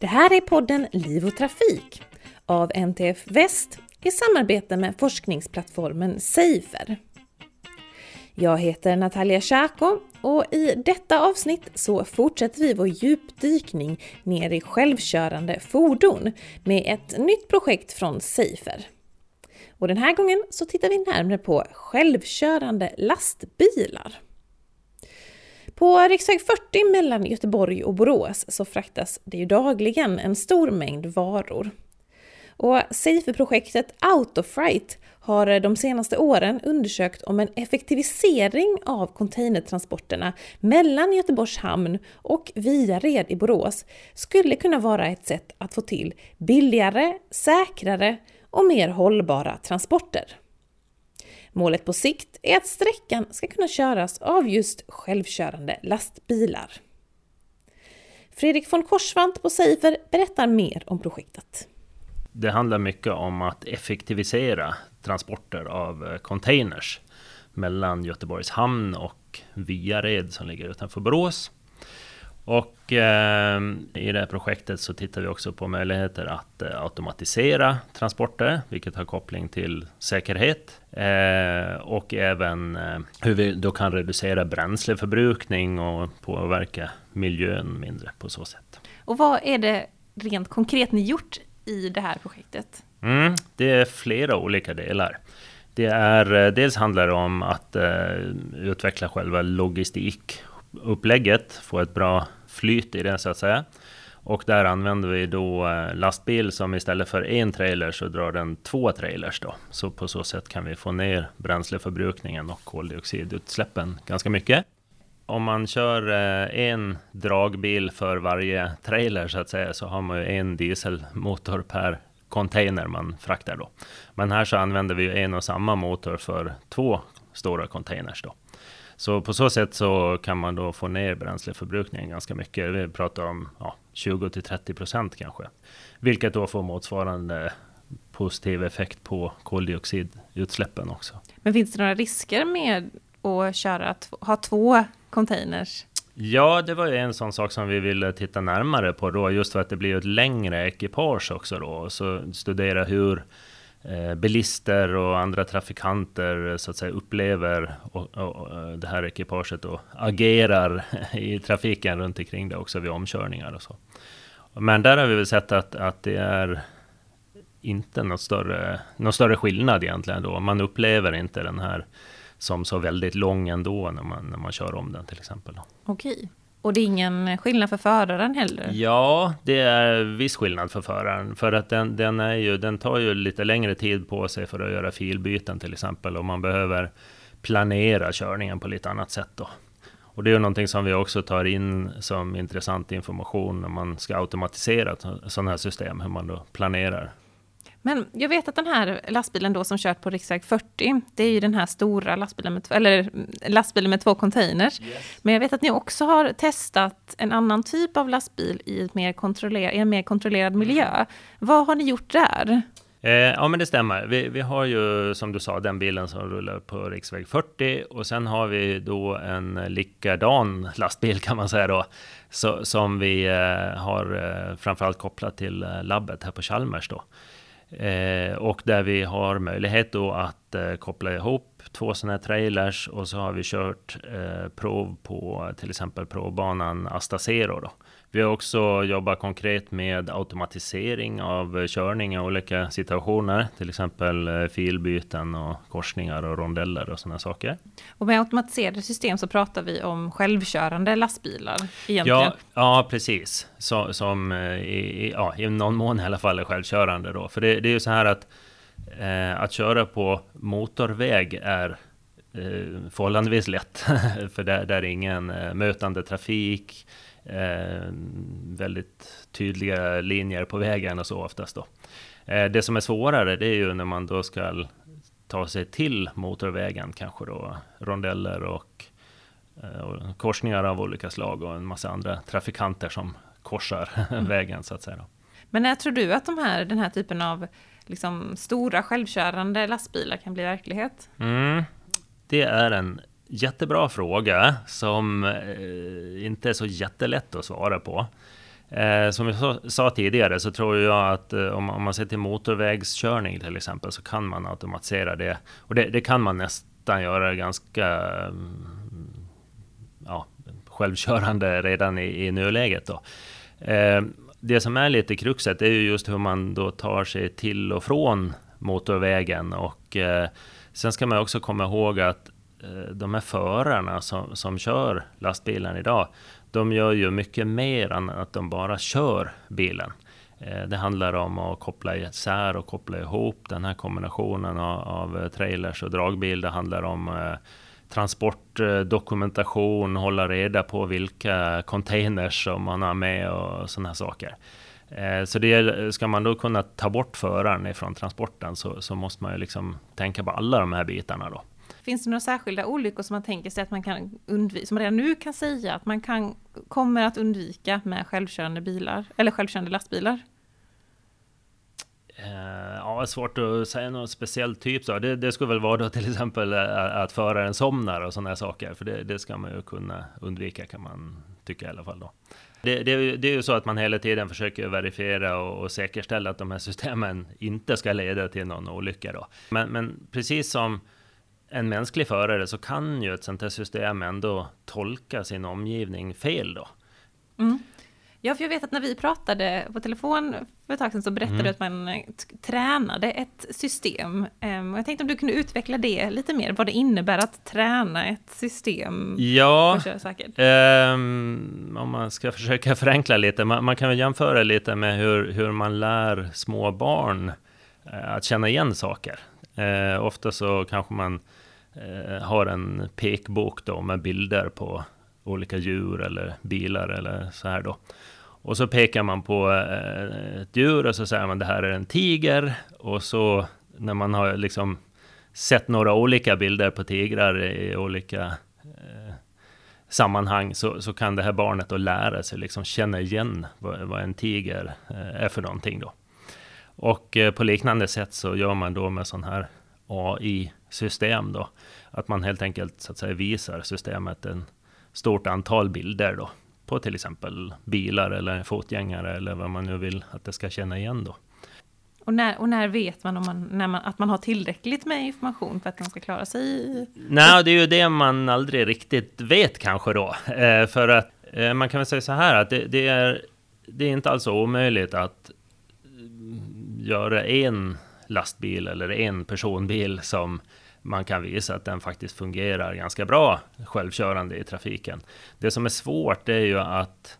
Det här är podden Liv och Trafik av NTF Väst i samarbete med forskningsplattformen Safer. Jag heter Natalia Tjako och i detta avsnitt så fortsätter vi vår djupdykning ner i självkörande fordon med ett nytt projekt från Safer. Och den här gången så tittar vi närmare på självkörande lastbilar. På riksväg 40 mellan Göteborg och Borås så fraktas det ju dagligen en stor mängd varor. Och Safe-projektet Autofright har de senaste åren undersökt om en effektivisering av containertransporterna mellan Göteborgs hamn och Viared i Borås skulle kunna vara ett sätt att få till billigare, säkrare och mer hållbara transporter. Målet på sikt är att sträckan ska kunna köras av just självkörande lastbilar. Fredrik von Korsvant på Seifer berättar mer om projektet. Det handlar mycket om att effektivisera transporter av eh, containers mellan Göteborgs hamn och Viared som ligger utanför Borås. Och eh, i det här projektet så tittar vi också på möjligheter att eh, automatisera transporter, vilket har koppling till säkerhet. Eh, och även eh, hur vi då kan reducera bränsleförbrukning och påverka miljön mindre på så sätt. Och vad är det rent konkret ni gjort i det här projektet? Mm, det är flera olika delar. Det är, dels handlar det om att utveckla själva logistikupplägget, få ett bra flyt i det så att säga. Och där använder vi då eh, lastbil som istället för en trailer så drar den två trailers då. Så på så sätt kan vi få ner bränsleförbrukningen och koldioxidutsläppen ganska mycket. Om man kör eh, en dragbil för varje trailer så att säga så har man ju en dieselmotor per container man fraktar då. Men här så använder vi en och samma motor för två stora containers då. Så på så sätt så kan man då få ner bränsleförbrukningen ganska mycket. Vi pratar om ja, 20 till 30 procent kanske. Vilket då får motsvarande positiv effekt på koldioxidutsläppen också. Men finns det några risker med att köra, ha två containers? Ja, det var ju en sån sak som vi ville titta närmare på då, just för att det blir ett längre ekipage också då. Så studera hur Eh, bilister och andra trafikanter eh, så att säga upplever och, och, och eh, det här ekipaget och agerar i trafiken runt omkring det också vid omkörningar och så. Men där har vi väl sett att, att det är inte någon större, någon större skillnad egentligen då. Man upplever inte den här som så väldigt lång ändå när man, när man kör om den till exempel. Okej. Och det är ingen skillnad för föraren heller? Ja, det är viss skillnad för föraren. För att den, den, är ju, den tar ju lite längre tid på sig för att göra filbyten till exempel. Och man behöver planera körningen på lite annat sätt då. Och det är ju någonting som vi också tar in som intressant information när man ska automatisera sådana här system, hur man då planerar men jag vet att den här lastbilen då som kört på riksväg 40, det är ju den här stora lastbilen med, eller lastbilen med två containers. Yes. Men jag vet att ni också har testat en annan typ av lastbil i, ett mer kontroller, i en mer kontrollerad miljö. Vad har ni gjort där? Eh, ja, men det stämmer. Vi, vi, har ju som du sa den bilen som rullar på riksväg 40 och sen har vi då en likadan lastbil kan man säga då, så, som vi eh, har eh, framförallt kopplat till eh, labbet här på Chalmers då. Eh, och där vi har möjlighet då att eh, koppla ihop två sådana här trailers och så har vi kört eh, prov på till exempel provbanan Asta Zero då. Vi har också jobbat konkret med automatisering av körning i olika situationer, till exempel eh, filbyten och korsningar och rondeller och sådana saker. Och med automatiserade system så pratar vi om självkörande lastbilar egentligen? Ja, ja precis. Så, som eh, i, ja, i någon mån i alla fall är självkörande då. För det, det är ju så här att eh, att köra på motorväg är eh, förhållandevis lätt. för där, där är ingen eh, mötande trafik eh, väldigt tydliga linjer på vägen och så oftast då. Eh, det som är svårare det är ju när man då ska ta sig till motorvägen, kanske då rondeller och, eh, och korsningar av olika slag och en massa andra trafikanter som korsar mm. vägen så att säga. Då. Men när tror du att de här, den här typen av liksom, stora självkörande lastbilar kan bli verklighet? Mm, det är en jättebra fråga som eh, inte är så jättelätt att svara på. Eh, som jag sa tidigare så tror jag att eh, om, om, man ser till motorvägskörning till exempel så kan man automatisera det. Och det, det kan man nästan göra ganska mm, ja, självkörande redan i, i nuläget. Då. Eh, det som är lite kruxet är ju just hur man då tar sig till och från motorvägen. Och eh, sen ska man också komma ihåg att Eh, de här förarna som, som kör lastbilen idag, de gör ju mycket mer än att de bara kör bilen. Eh, det handlar om att koppla isär och koppla ihop den här kombinationen av, av trailers och dragbil. Det handlar om eh, transportdokumentation, hålla reda på vilka containers som man har med och sådana saker. Så det, ska man då kunna ta bort föraren ifrån transporten så, så måste man ju liksom tänka på alla de här bitarna då. Finns det några särskilda olyckor som man tänker sig att man kan undvika, som man redan nu kan säga att man kan, kommer att undvika med självkörande bilar, eller självkörande lastbilar? Eh, ja, svårt att säga någon speciell typ. Så. Det, det skulle väl vara då till exempel att, att föraren somnar och sådana saker. För det, det, ska man ju kunna undvika kan man tycka i alla fall då. Det, det, det, är ju så att man hela tiden försöker verifiera och, och, säkerställa att de här systemen inte ska leda till någon olycka då. Men, men precis som en mänsklig förare så kan ju ett sånt här system ändå tolka sin omgivning fel då. Mm. Ja, för jag vet att när vi pratade på telefon för ett tag sedan så berättade mm. du att man eh, tränade ett system. Um, jag tänkte om du kunde utveckla det lite mer, vad det innebär att träna ett system ja, um, om man ska försöka förenkla lite, man, man, kan väl jämföra lite med hur, hur man lär små barn uh, att känna igen saker. Uh, ofta så kanske man Eh, har en pekbok då med bilder på olika djur eller bilar eller så här då. Och så pekar man på eh, ett djur och så säger man det här är en tiger. Och så när man har liksom sett några olika bilder på tigrar i olika eh, sammanhang så, så kan det här barnet då lära sig liksom känna igen vad, vad en tiger eh, är för någonting då. Och eh, på liknande sätt så gör man då med sån här AI AI-system då. Att man helt enkelt så att säga visar systemet en stort antal bilder då på till exempel bilar eller fotgängare eller vad man nu vill att det ska känna igen då. Och när, och när vet man, om man, när man att man har tillräckligt med information för att man ska klara sig? Nej, det är ju det man aldrig riktigt vet kanske då. Eh, för att eh, man kan väl säga så här att det, det, är, det är inte alls omöjligt att göra en lastbil eller en personbil som man kan visa att den faktiskt fungerar ganska bra självkörande i trafiken. Det som är svårt är ju att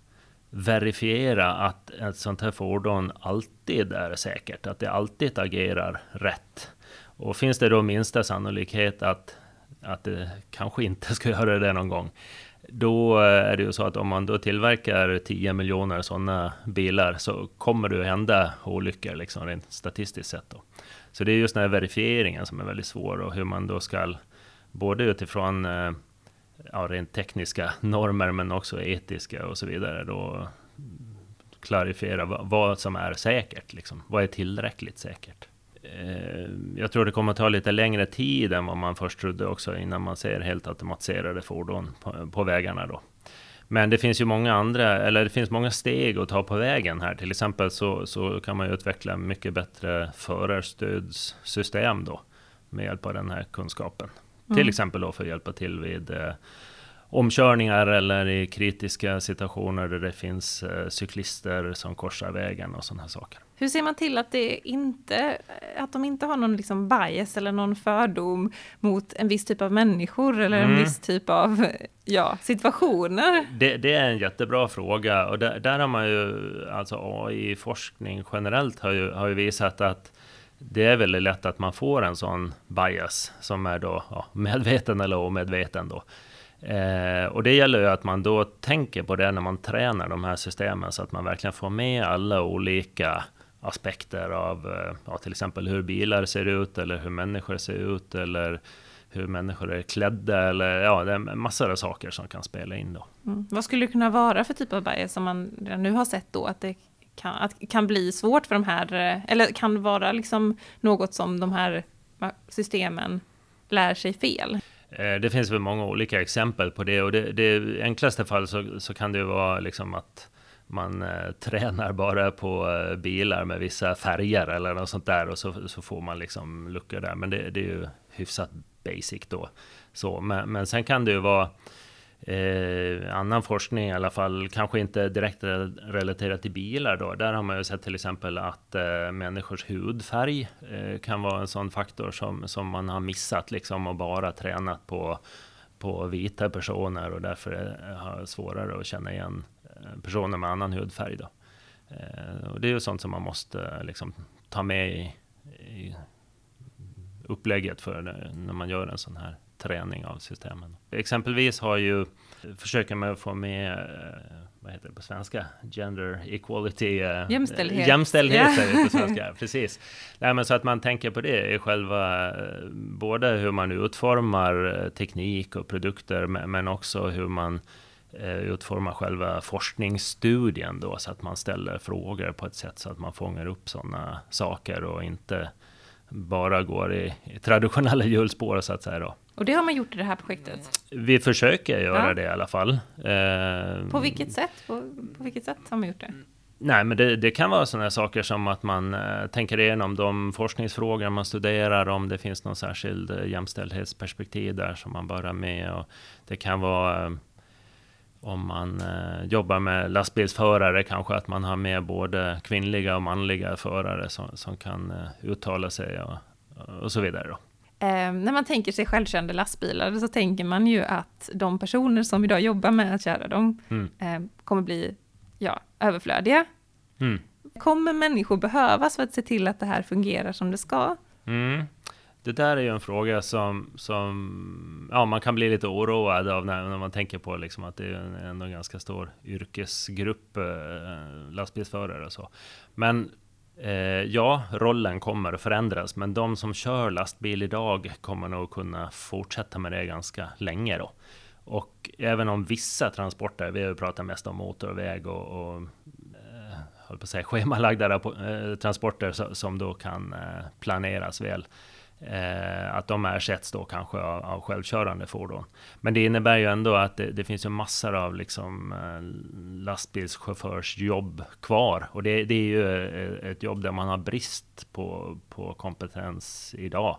verifiera att ett sånt här fordon alltid är säkert, att det alltid agerar rätt. Och finns det då minsta sannolikhet att, att det kanske inte ska göra det någon gång, då eh, är det ju så att om man då tillverkar 10 miljoner sådana bilar så kommer det att hända olyckor, liksom rent statistiskt sett. Då. Så det är just den här verifieringen som är väldigt svår och hur man då ska både utifrån eh, ja, rent tekniska normer men också etiska och så vidare då mm, klarifiera vad, som är säkert. Liksom. Vad är tillräckligt säkert? Eh, jag tror det kommer att ta lite längre tid än vad man först trodde också innan man ser helt automatiserade fordon på, på vägarna då. Men det finns ju många andra, eller det finns många steg att ta på vägen här. Till exempel så, så kan man ju utveckla mycket bättre förarstödssystem då med hjälp av den här kunskapen. Mm. Till exempel då för att hjälpa till vid eh, omkörningar eller i kritiska situationer där det finns eh, cyklister som korsar vägen och sådana här saker. Hur ser man till att, det inte, att de inte har någon liksom bias eller någon fördom mot en viss typ av människor eller mm. en viss typ av ja, situationer? Det, det, är en jättebra fråga och där, där har man ju, alltså AI-forskning generellt har ju, har ju visat att det är väldigt lätt att man får en sån bias som är då ja, medveten eller omedveten då. Eh, och det gäller ju att man då tänker på det när man tränar de här systemen så att man verkligen får med alla olika aspekter av eh, ja, till exempel hur bilar ser ut eller hur människor ser ut eller hur människor är klädda eller ja, det är massor av saker som kan spela in då. Mm. Vad skulle det kunna vara för typ av bias som man redan nu har sett då att det kan, att, kan bli svårt för de här, eh, eller kan vara liksom något som de här systemen lär sig fel? Eh, det finns väl många olika exempel på det och det, det enklaste fall så, så kan det vara liksom att man eh, tränar bara på eh, bilar med vissa färger eller något sånt där och så, så får man liksom luckor där. Men det, det är ju hyfsat basic då. Så, men, men sen kan det ju vara Eh, annan forskning i alla fall, kanske inte direkt relaterat till bilar då. Där har man ju sett till exempel att eh, människors hudfärg eh, kan vara en sån faktor som, som man har missat liksom och bara tränat på, på vita personer och därför eh, har svårare att känna igen eh, personer med annan hudfärg då. Eh, och det är ju sånt som man måste eh, liksom ta med i, i upplägget för när man gör en sån här träning av systemen. Exempelvis har ju försöker man få med eh, vad heter det på svenska? Gender equality. Eh, jämställdhet. Jämställdhet yeah. på svenska, precis. Nej, men så att man tänker på det i själva, eh, både hur man utformar teknik och produkter, men också hur man utformar själva forskningsstudien då, så att man ställer frågor på ett sätt så att man fångar upp sådana saker och inte bara går i, i traditionella hjulspår så att säga då. Och det har man gjort i det här projektet? Vi försöker göra ja. det i alla fall. Eh, på vilket sätt? På, på, vilket sätt har man gjort det? Nej, men det, det kan vara sådana saker som att man eh, tänker igenom de forskningsfrågor man studerar, om det finns någon särskild eh, jämställdhetsperspektiv där som man bör ha med. Och det kan vara eh, om man jobbar med lastbilsförare, kanske att man har med både kvinnliga och manliga förare som, som kan uttala sig och, och så vidare. Då. Eh, när man tänker sig självkörande lastbilar så tänker man ju att de personer som idag jobbar med att köra dem mm. eh, kommer bli ja, överflödiga. Mm. Kommer människor behövas för att se till att det här fungerar som det ska? Mm. Det där är ju en fråga som, som ja, man kan bli lite oroad av när, när man tänker på liksom att det är en, ändå en ganska stor yrkesgrupp eh, lastbilsförare och så. Men Eh, ja, rollen kommer att förändras, men de som kör lastbil idag kommer nog kunna fortsätta med det ganska länge då. Och även om vissa transporter, vi har ju pratat mest om motorväg och, och eh, på att säga, schemalagda eh, transporter som då kan eh, planeras väl eh, att de ersätts då kanske av, av självkörande fordon. Men det innebär ju ändå att det, det finns ju massor av liksom, eh, lastbilschaufförsjobb kvar. Och det, det, är ju eh, ett jobb där man har brist på, på kompetens idag.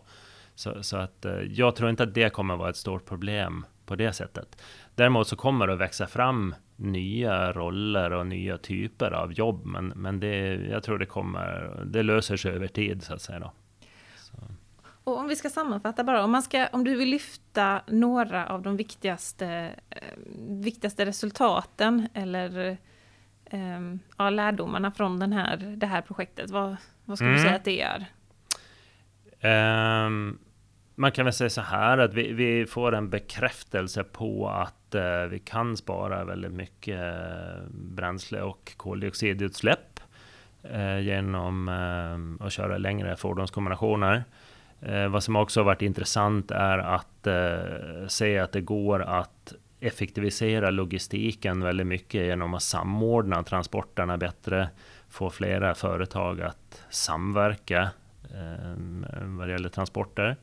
Så, så att eh, jag tror inte att det kommer vara ett stort problem på det sättet. Däremot så kommer det att växa fram nya roller och nya typer av jobb. Men, men det, jag tror det kommer, det löser sig över tid så att säga. Då. Och om vi ska sammanfatta bara, om, man ska, om du vill lyfta några av de viktigaste, eh, viktigaste resultaten eller eh, ja, lärdomarna från den här, det här projektet, vad, vad skulle mm. du säga att det är? Um, man kan väl säga så här att vi, vi får en bekräftelse på att uh, vi kan spara väldigt mycket uh, bränsle och koldioxidutsläpp uh, genom att köra längre fordonskombinationer. Eh, vad som också har varit intressant är att eh, se att det går att effektivisera logistiken väldigt mycket genom att samordna transporterna bättre, få flera företag att samverka eh, vad det gäller transporter.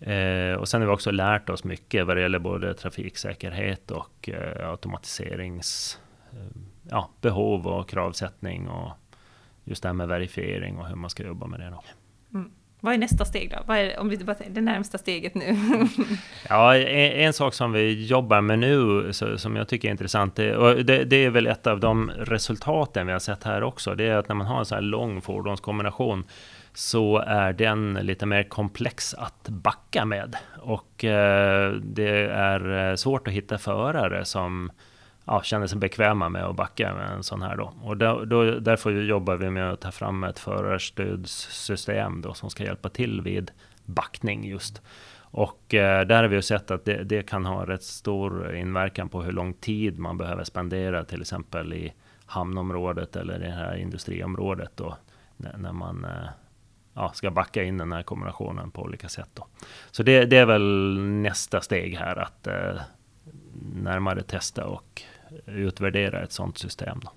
Eh, och sen har vi också lärt oss mycket vad det gäller både trafiksäkerhet och eh, automatiseringsbehov eh, ja, behov och kravsättning och just det här med verifiering och hur man ska jobba med det. Då. Mm. Vad är nästa steg då? Vad är, om vi bara det närmsta steget nu? ja, en, en, sak som vi jobbar med nu, så, som jag tycker är intressant, det, och det, det, är väl ett av de resultaten vi har sett här också, det är att när man har en så här lång fordonskombination, så är den lite mer komplex att backa med. Och eh, det är eh, svårt att hitta förare som ja, känner sig bekväma med att backa med en sån här då. Och då, då, därför jobbar vi med att ta fram ett förarstödssystem då som ska hjälpa till vid backning just. Och eh, där har vi ju sett att det, det, kan ha rätt stor inverkan på hur lång tid man behöver spendera till exempel i hamnområdet eller det här industriområdet då när, när man eh, ja, ska backa in den här kombinationen på olika sätt. Då. Så det, det är väl nästa steg här att eh, närmare testa och utvärdera ett sådant system. Då.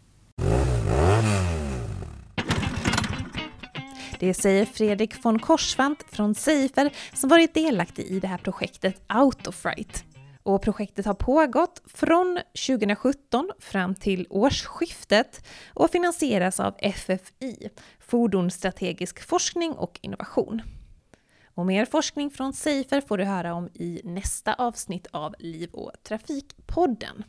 Det säger Fredrik von Korsvant från Seifer som varit delaktig i det här projektet Autofright. Och projektet har pågått från 2017 fram till årsskiftet och finansieras av FFI, Fordonsstrategisk forskning och innovation. Och mer forskning från Safer får du höra om i nästa avsnitt av Liv och Trafikpodden.